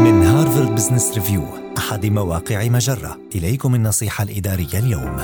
من هارفارد بزنس ريفيو أحد مواقع مجرة. إليكم النصيحة الإدارية اليوم.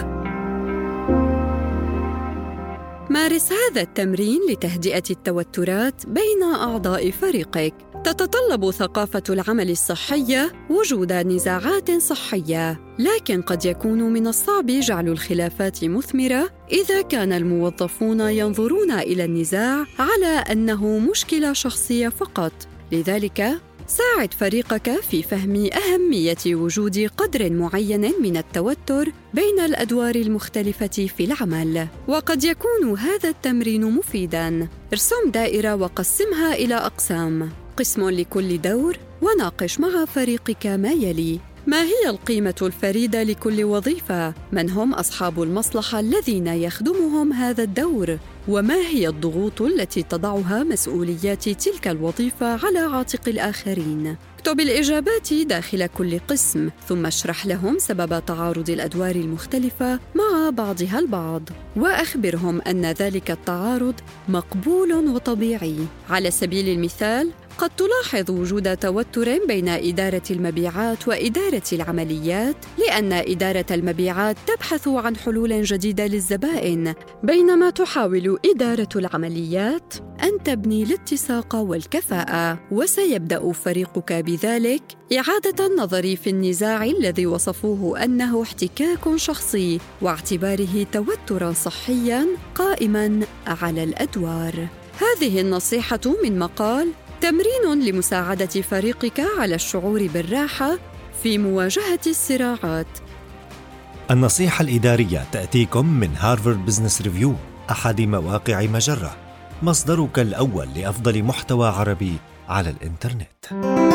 مارس هذا التمرين لتهدئة التوترات بين أعضاء فريقك. تتطلب ثقافة العمل الصحية وجود نزاعات صحية، لكن قد يكون من الصعب جعل الخلافات مثمرة إذا كان الموظفون ينظرون إلى النزاع على أنه مشكلة شخصية فقط، لذلك ساعد فريقك في فهم أهمية وجود قدر معين من التوتر بين الأدوار المختلفة في العمل، وقد يكون هذا التمرين مفيداً. ارسم دائرة وقسمها إلى أقسام، قسم لكل دور، وناقش مع فريقك ما يلي: ما هي القيمة الفريدة لكل وظيفة؟ من هم أصحاب المصلحة الذين يخدمهم هذا الدور؟ وما هي الضغوط التي تضعها مسؤوليات تلك الوظيفة على عاتق الآخرين؟ اكتب الإجابات داخل كل قسم، ثم اشرح لهم سبب تعارض الأدوار المختلفة مع بعضها البعض، وأخبرهم أن ذلك التعارض مقبول وطبيعي. على سبيل المثال، قد تلاحظ وجود توتر بين إدارة المبيعات وإدارة العمليات لأن إدارة المبيعات تبحث عن حلول جديدة للزبائن بينما تحاول إدارة العمليات أن تبني الاتساق والكفاءة. وسيبدأ فريقك بذلك إعادة النظر في النزاع الذي وصفوه أنه احتكاك شخصي واعتباره توترا صحيا قائما على الأدوار. هذه النصيحة من مقال تمرين لمساعدة فريقك على الشعور بالراحة في مواجهة الصراعات. النصيحة الإدارية تأتيكم من هارفارد بزنس ريفيو أحد مواقع مجرة، مصدرك الأول لأفضل محتوى عربي على الإنترنت.